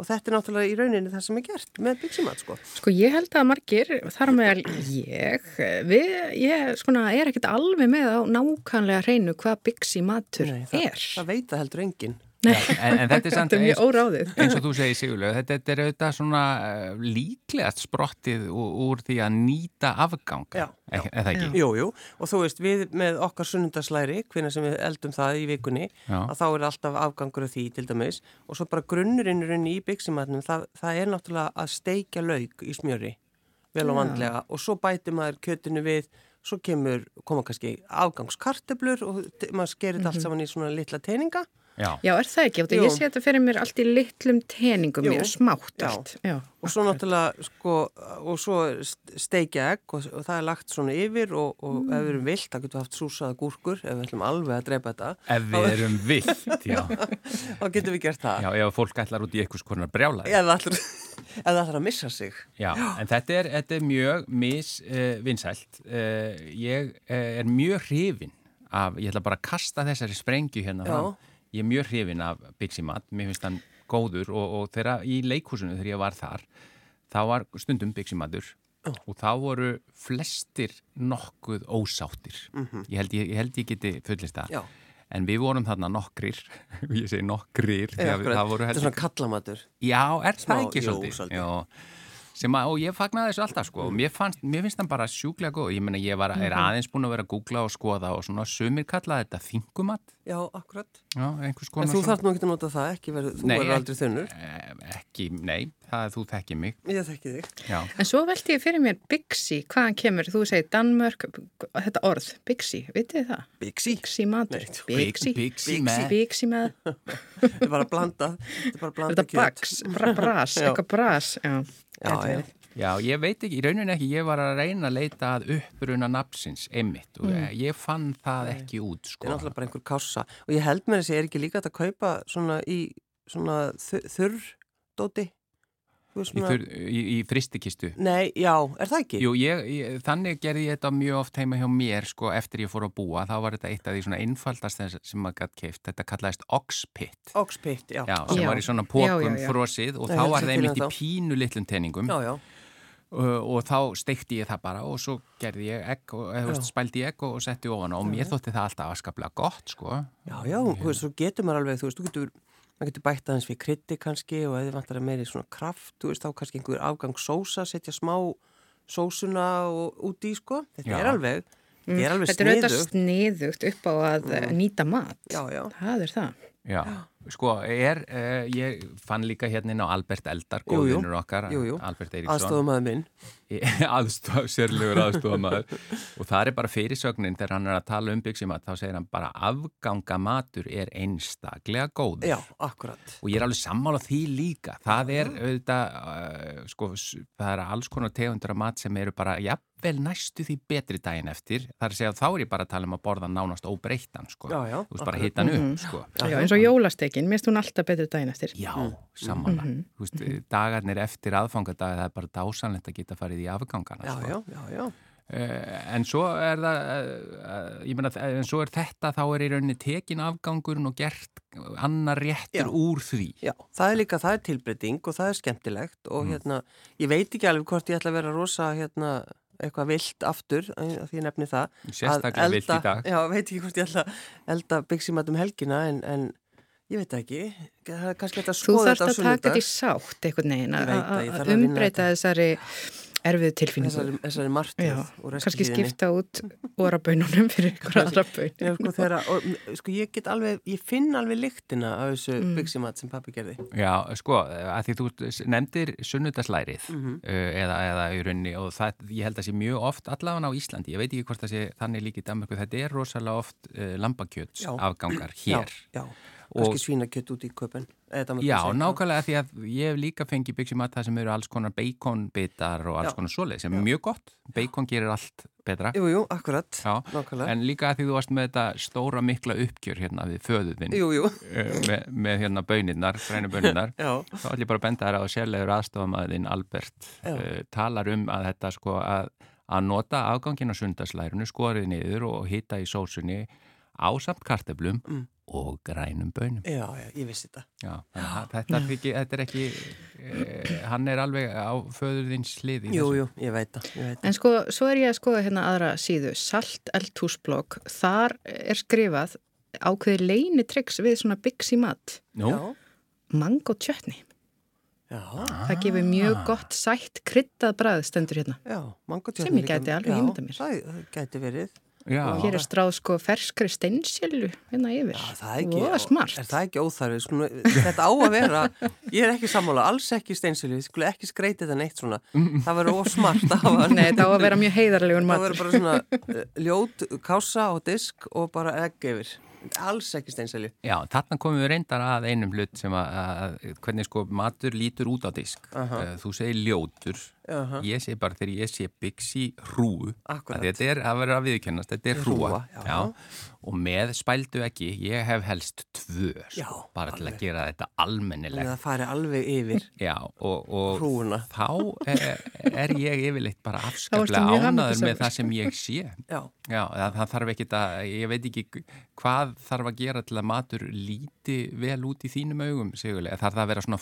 og þetta er náttúrulega í rauninni það sem er gert með byggsimat sko. Sko ég held að margir, þar með ég, við, ég skona, er ekkit alveg með á nákvæmlega hreinu hvað byggsi matur Nei, það, er. það það heldur enginn. Nei, En, en þetta er samt er eins, óráðið. eins og þú segir Sigurlaug, þetta, þetta er auðvitað svona uh, líklegast sprottið úr, úr því að nýta afganga, Já, er, er það ekki? Jú, jú, og þú veist, við með okkar sunnundaslæri, hvernig sem við eldum það í vikunni, Já. að þá er alltaf afgangur af því til dæmis og svo bara grunnurinn í byggsimatnum, það, það er náttúrulega að steikja lauk í smjöri, vel og Já. vandlega og svo bætir maður kjötinu við, svo kemur, koma kannski afgangskarteblur og maður skerir þetta allt saman í svona litla teininga. Já. Já, er það ekki? Ég sé þetta fyrir mér allt í litlum teningum, mjög smátt Já. allt. Já. Og svo náttúrulega, sko, og svo st- steikja egg og, og það er lagt svona yfir og, og ef við erum vilt, þá getum við haft súsaða gúrkur ef við ætlum alveg að drepa þetta, Ef við erum vilt, já. þá getum við gert það. Já, ef fólk ætlar út í eitthvað skonar brjálaði. Ef það ætlar, ef það ætlar að missa sig. Já, en þetta er, þetta er mjög misvinsælt. Uh, uh, ég uh, er mjög hrifin af, ég ætla bara að kasta þessari sprengju hérna Já. fram. Ég er mjög hrifin af Bixi Mat, mér finnst hann góður og, og þegar í leikhúsinu þegar ég var þar, þá var stundum Bixi Matur og þá voru flestir nokkuð ósáttir. ég, held, ég, ég held ég geti fullist það. Já. En við vorum þarna nokkrir, ég segi nokkrir, Já, því að akkurat. það voru Þetta er heldur svona kallamatur. Já, er það ekki jú, svolítið? svolítið. Já, að, og ég fagnaði þessu alltaf sko, og mér, fannst, mér finnst hann bara sjúklega góð, ég meina ég var, er aðeins búin að vera að googla og skoða og svona sumir kallaði þetta þingumat, Já, akkurat. já, En þú svona- þarf nú ekki að nota það, ekki verður, þú verður aldrei þunnur. Eh, Ekki, nei, það er þú þekkið mig, Ég þekki þig. já. En svo velti ég fyrir mér Bixi, hvaðan kemur, þú segir Danmörk, þetta orð, Bixi, vitið þið það? Bixi. Bixi matur, Bixi, Bixi með, Þetta er bara að blanda, þetta er bara að blanda Já. já. Ég veit ekki, í rauninni ekki, ég var að reyna að leita að uppruna napsins, einmitt, og mm. ég fann það ekki út, Þetta er sko. náttúrulega bara einhver kássa. Og ég held með þessi, er ekki líka að kaupa svona í svona þu- þurrdóti? Í, svona- þur, í, í fristikistu. Nei, já, er það ekki? Jú, ég, ég, þannig gerði ég þetta mjög oft heima hjá mér, sko, eftir ég fór að búa, þá var þetta eitt af því svona einfaldast sem maður gætt keift, þetta kallaðist oxpit, Oxpit, já. já, sem Já. var í svona pókum frosið og Nei, þá var það að einmitt í finna þá. pínu litlum teiningum Já, já. og, og þá steikti ég það bara og svo gerði ég egg og veist, spældi ég egg og, setti ofan á og mér þótti það alltaf afskaplega gott, sko. Já, já, þú veist, svo getur maður alveg, þú veist, þú getur, maður getur bætt aðeins við krytti kannski og eða vantar að meiri svona kraft, þú veist, þá kannski einhver afgang sósa, setja smá sósuna og, út í, sko. Þetta Já. er alveg, þetta er alveg Þetta er auðvitað sniðugt. sniðugt upp á að mm. nýta mat. Já, já. Það er það. Já, sko, er, uh, ég fann líka hérna inn á Albert Eldar, góðvinnur okkar, Jú, jú. Albert Eiríksson. Aðstofum aður minn. aðstof, sérlegur aðstofamæður og það er bara fyrirsögnin þegar hann er að tala um byggsimat þá segir hann bara afgangamatur er einstaklega góður. Já, akkurat. og ég er alveg sammála því líka. Það er auðvitað uh, sko, það er alls konar tegundur af mat sem eru bara jafnvel næstu því betri daginn eftir. Það er að segja þá er ég bara að tala um að borða nánast óbreyttan sko, Já, já, þú veist bara hitta hann upp sko. Já, eins og jólastekin, minnst hún alltaf betri daginn eftir. Já, sammála. Þú veist, dagarnir eftir aðfangadag það er bara dásanlegt að geta farið í afgangana. Já, sko. já, já, já. Eh, En svo er það, uh, ég meina, en svo er þetta, þá er í rauninni tekin afgangurinn og gert annar réttur Já. úr því. Já, það er líka, það er tilbreyting og það er skemmtilegt og hérna, ég veit ekki alveg hvort ég ætla að vera rosa, hérna, eitthvað vilt aftur, því ég nefni það. að Sérstaklega vilt í dag. Já, veit ekki hvort ég ætla að elda byggsímat um helgina en, en ég veit ekki, kannski Þú skoða þarfst þetta á að taka þetta sunnudag. í sátt einhvern veginn, að- umbreyta þessari erfið tilfinningu. Þessari, þessari kannski reskilíðinni. skipta út orabönunum fyrir ykkur aðra bön. Já, sko, þeirra, og, sko, ég get alveg, ég finn alveg lyktina af þessu Mm. mm. byggsímat sem pappi gerði. Já, sko, að því þú nefndir sunnudaslærið Mhm. uh, eða, eða í rauninni og það, ég held að sé mjög oft allavega á Íslandi, ég veit ekki hvort það sé þannig líka í Danmarku, þetta er rosalega oft uh, lambakjöts afgangar hér. Já, já. Kannski svínakjött út í köpun. Já, nákvæmlega því að ég hef líka fengið byggsimat það sem eru alls konar beikonbitar og alls Já. konar svoleið sem er mjög gott. Beikon gerir allt betra. Jú, jú, akkurat, Já, nákvæmlega. en líka að því þú varst með þetta stóra mikla uppgjör hérna við föðuðinn Jú, jú, með, með hérna bönirnar. já, Þá ætlum ég bara að benda þær á að sérlegur aðstofamæðin Albert Já. uh, talar um að þetta sko að, að nota afgangin á sundaslærunu, skorið niður og hita í sósunni ásamt kartöflum Mm. og grænum bönum. Já, já, ég vissi þetta. Já, þetta, er ekki, þetta er ekki, eh, hann er alveg á föðurðins hlið í Jú, þessu. jú, ég veit það, ég veit það. En sko, svo er ég að skoða hérna aðra síðu, Salt eldhúsblokk, þar er skrifað ákveði leynitryggs við svona byggs í mat, Nú, mango tjötni. Já, já, Það gefur mjög gott sætt kryddað bræð stendur hérna. já, mango Sem ég gæti alveg ímyndað mér. Já, það gæti verið. Já, Og hér er stráð sko ferskri steinsjölu hérna yfir. Já, það er ekki, Og smart. er það ekki óþarfið, sko, þetta á að vera, ég er ekki sammála, alls ekki steinsilu, við skulum ekki skreita þetta neitt svona, það verður of smart að hafa, Nei, það á að vera mjög heiðarlegur það matur. verður bara svona uh, ljót kása á disk og bara egg yfir, alls ekki steinsilu. já, þarna komum við reyndar að einum hlut sem að, að hvernig sko matur lítur út á disk. Aha. Eh, Þú segir ljótur, Aha. ég segi bara þegar ég sé byggsi að þetta er að vera að viðkennast, þetta er hrúa, Hrúga, já. og með spældu ekki, ég hef helst tvö, Já, bara til alveg. að gera þetta almennilegt. að það fari alveg yfir Já, og, og þá er, er ég yfirleitt bara afskaplega ánaður með það sem ég sé. Já, Já, það, það þarf ekki að, ég veit ekki hvað þarf að gera til að matur líti vel út í þínum augum, segulega. Þarf það að vera svona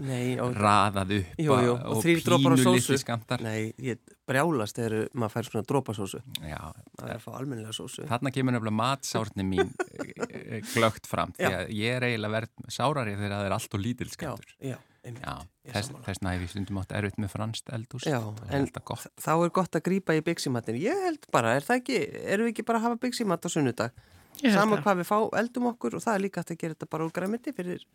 Nei, og- raðað upp jú, jú, og þrýr drópar pínu sósu. Nei, ég brjálast þegar maður fær svona drópasósu. Já, Það er að fá almennilega sósu. þarna kemur nefnilega matsárni mín eh, glögt fram, því að ég er eiginlega verð sárari þegar það er allt og lítil Já, skamtur. já, einmitt. Þess, sammála. þess næfi stundum átt erfitt með franskt eldús. Já, en þá er gott að grípa í byggsímatin. Ég held bara, er það ekki, erum við ekki bara að hafa byggsímat á sunnudag? Ég held Sama það. hvað við fá, eldum okkur og það er líka að gera þetta bara úr græmiti fyrir,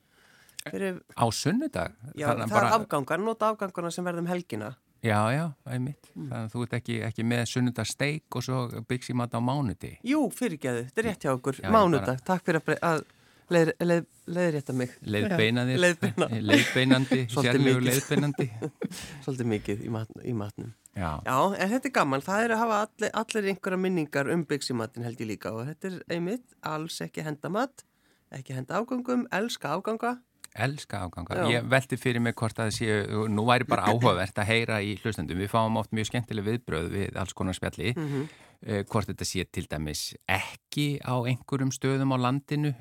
fyrir Á sunnudag? já, Þannig það er afgangar, nota afgangarna sem verðum helgina. Já, já, einmitt. Mm. Þannig að þú ert ekki, ekki með sunnudagssteik og svo byggsímat á mánuði. Jú, fyrirgeðu, þetta er rétt hjá okkur, Já, mánudag, takk fyrir að, leið, leið, leiðrétta mig, Leiðbeinaðir, Leiðbeina. leiðbeinandi, sérlegur leiðbeinandi. svolítið mikið í, mat, í matnum. Já, Já, en þetta er gaman, það er að hafa allir, allir einhverja minningar um byggsímatin held ég líka og þetta er einmitt, alls ekki henda mat, ekki henda afgangum, elska afganga. Elska afganga. Já. Ég velti fyrir mig hvort að það séu, nú væri bara áhugavert að heyra í hlustendum. Við fáum oft mjög skemmtileg viðbröð við alls konar spjalli. Mm eh, hvort þetta sé til dæmis ekki á einhverjum stöðum á landinu,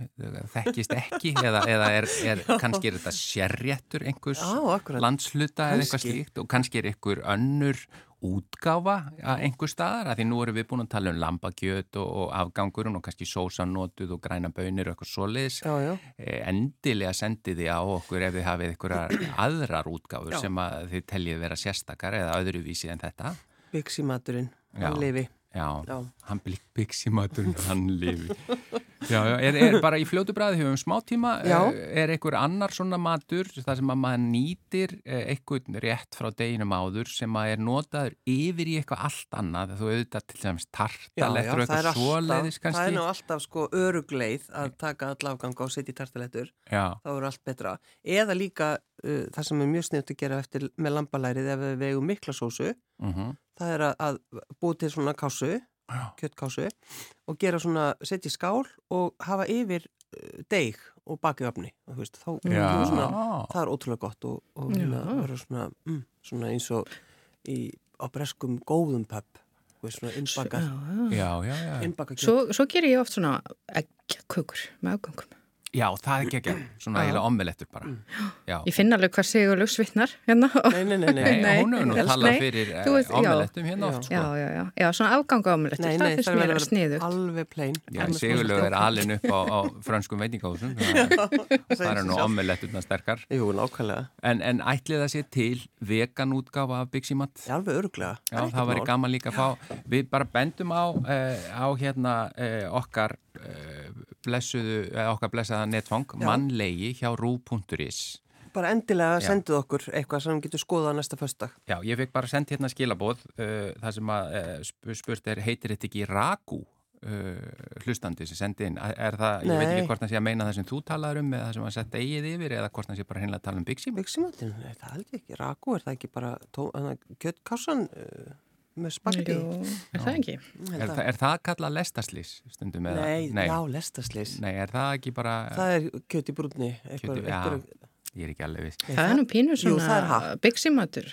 þekkist ekki eða, eða er, er, kannski er þetta sérréttur einhvers Já, landsluta eða eitthvað slíkt og kannski er einhver önnur útgáfa að einhver staðar, að því nú erum við búin að tala um lambakjöt og, og afgangurinn og kannski sósanótuð og græna bönir og eitthvað svoleiðis Já, já. Eh, endilega sendið þið á okkur ef þið hafið einhverjar aðrar útgáfur Já. sem að þið teljið vera sérstakar eða öðruvísi en þetta Byggsímaturinn, Já. hann lifi. Já, Já. hann byggsímatur, hann lifi. Já, er, er bara í fljótu bræði, hefum smá tíma, Já. eh, er einhver annar svona matur, það sem að maður nýtir eh, einhvern rétt frá deginum áður sem að er notaður yfir í eitthvað allt annað, þú auðvitað til dæmis tartalettur og eitthvað svoleiðis alltaf, það er kannski. nú alltaf sko örugleið að taka all afganga og setja í tartalettur, þá eru allt betra. Eða líka uh, það sem er mjög sniðt að gera eftir með lambalærið ef við vegum mikla sósu, mhm, það er að, að búið til svona kásu. Kjöttkásu og gera svona, setja í skál og hafa yfir uh, deig og baki öfni, það er ótrúlega gott og, og hérna verður svona, mm, svona eins og í, á breskum góðum pöpp, þú veist, svona innbakað, Svo, svo gerir ég oft svona eggjakökur með afgangum. Já, það er ekki ekki, svona Já. eiginlega ommelettur bara. Mm. Já. Ég finn alveg hvað Sigur Lugsvittnar hérna. Nei, nei, nei, nei. Nei, Nei, hún hefur nú talað fyrir já. omelettum hérna Já. oft, sko. Já, já, já, já, svona afganga ámulettur, Nei, það nei, finnst það mér að sniðugt. alveg plain. Já, Alveg Sigurlegu er alin upp á, á frönskum veitingahúsum, það er nú omeletturna sterkar. Jú, nákvæmlega. En, en ætlið það sé til vegan útgáfa af Biximat? Það er alveg öruglega. Já, það væri gaman líka að fá. Við bara bendum á, uh, á hérna uh, okkar uh, blessuðu, okkar blessaða netfang, mannlegi hjá rú.is. Bara endilega Já. sendið okkur eitthvað sem getur skoðað næsta föstudag. Já, ég fekk bara sendt hérna skilabóð, uh, það sem að uh, sp spurt er, heitir þetta ekki Ragu? Uh, hlustandi sem sendi inn er það, ég veit Nei. ekki hvort það sé að meina það sem þú talaður um eða það sem að setja eigið yfir eða hvort það sé bara hreinlega að tala um Bixi Byggsímatin, það held ég ekki. Raku, er það ekki bara kjöttkássan uh, með spagetti? Er það ekki? Er, það, er það kallað lestaslís stundum eða? Nei, já, lestaslis. Nei, er það ekki bara Það er kjöt í brúnni. Kjöt í- já. ég er ekki alveg viss Það er nú pínu Jú, það er svona byggsimatur.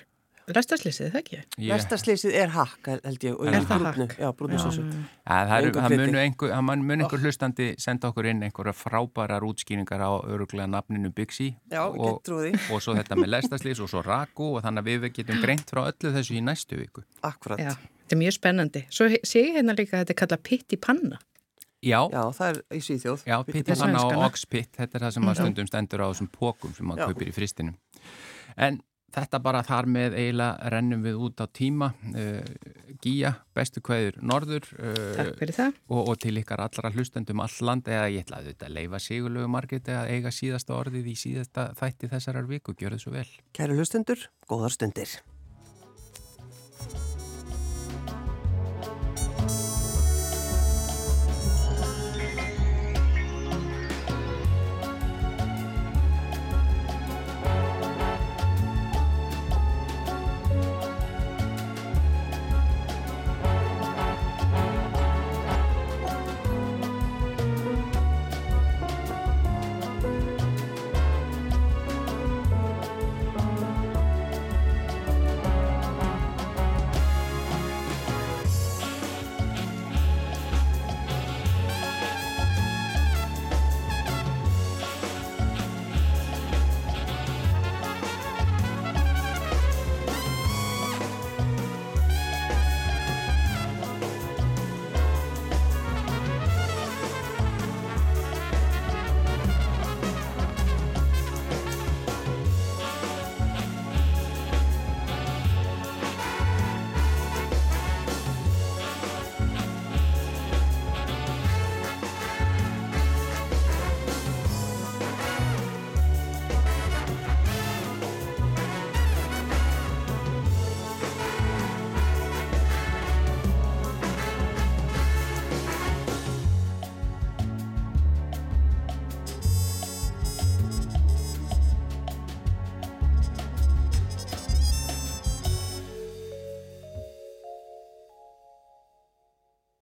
Lestarslýsið, það ekki? Ég- Lestarslýsið er hakk, held ég, og Er í það hakk? já, brúnnu sósu. Ja, það, mun- mun einhver hlustandi senda okkur inn einhverja frábærar útskýringar á öruglega nafninu Bixi Já, og, og svo þetta með lestaslýs og svo raku og þannig að við getum greint frá öllu þessu í næstu viku. Akkurat. Já, þetta er mjög spennandi. Svo sé ég hérna líka að þetta er kallað pitt í panna. Já, Já, það er í Svíþjóð. já Þetta er panna og oxpitt, þetta er það sem að stundum stendur á þessum pókum sem maður kaupir í fristinu. En þetta bara þar með eiginlega rennum við út á tíma. Uh, Gíja, bestu kveður norður uh, það. og, og til ykkar allra hlustendum all land eða ég ætla að þetta leifa sigurlegu margit að eiga síðasta orðið í síðasta þætti þessarar viku, gjör þið svo vel. Kæru hlustendur, góðar stundir.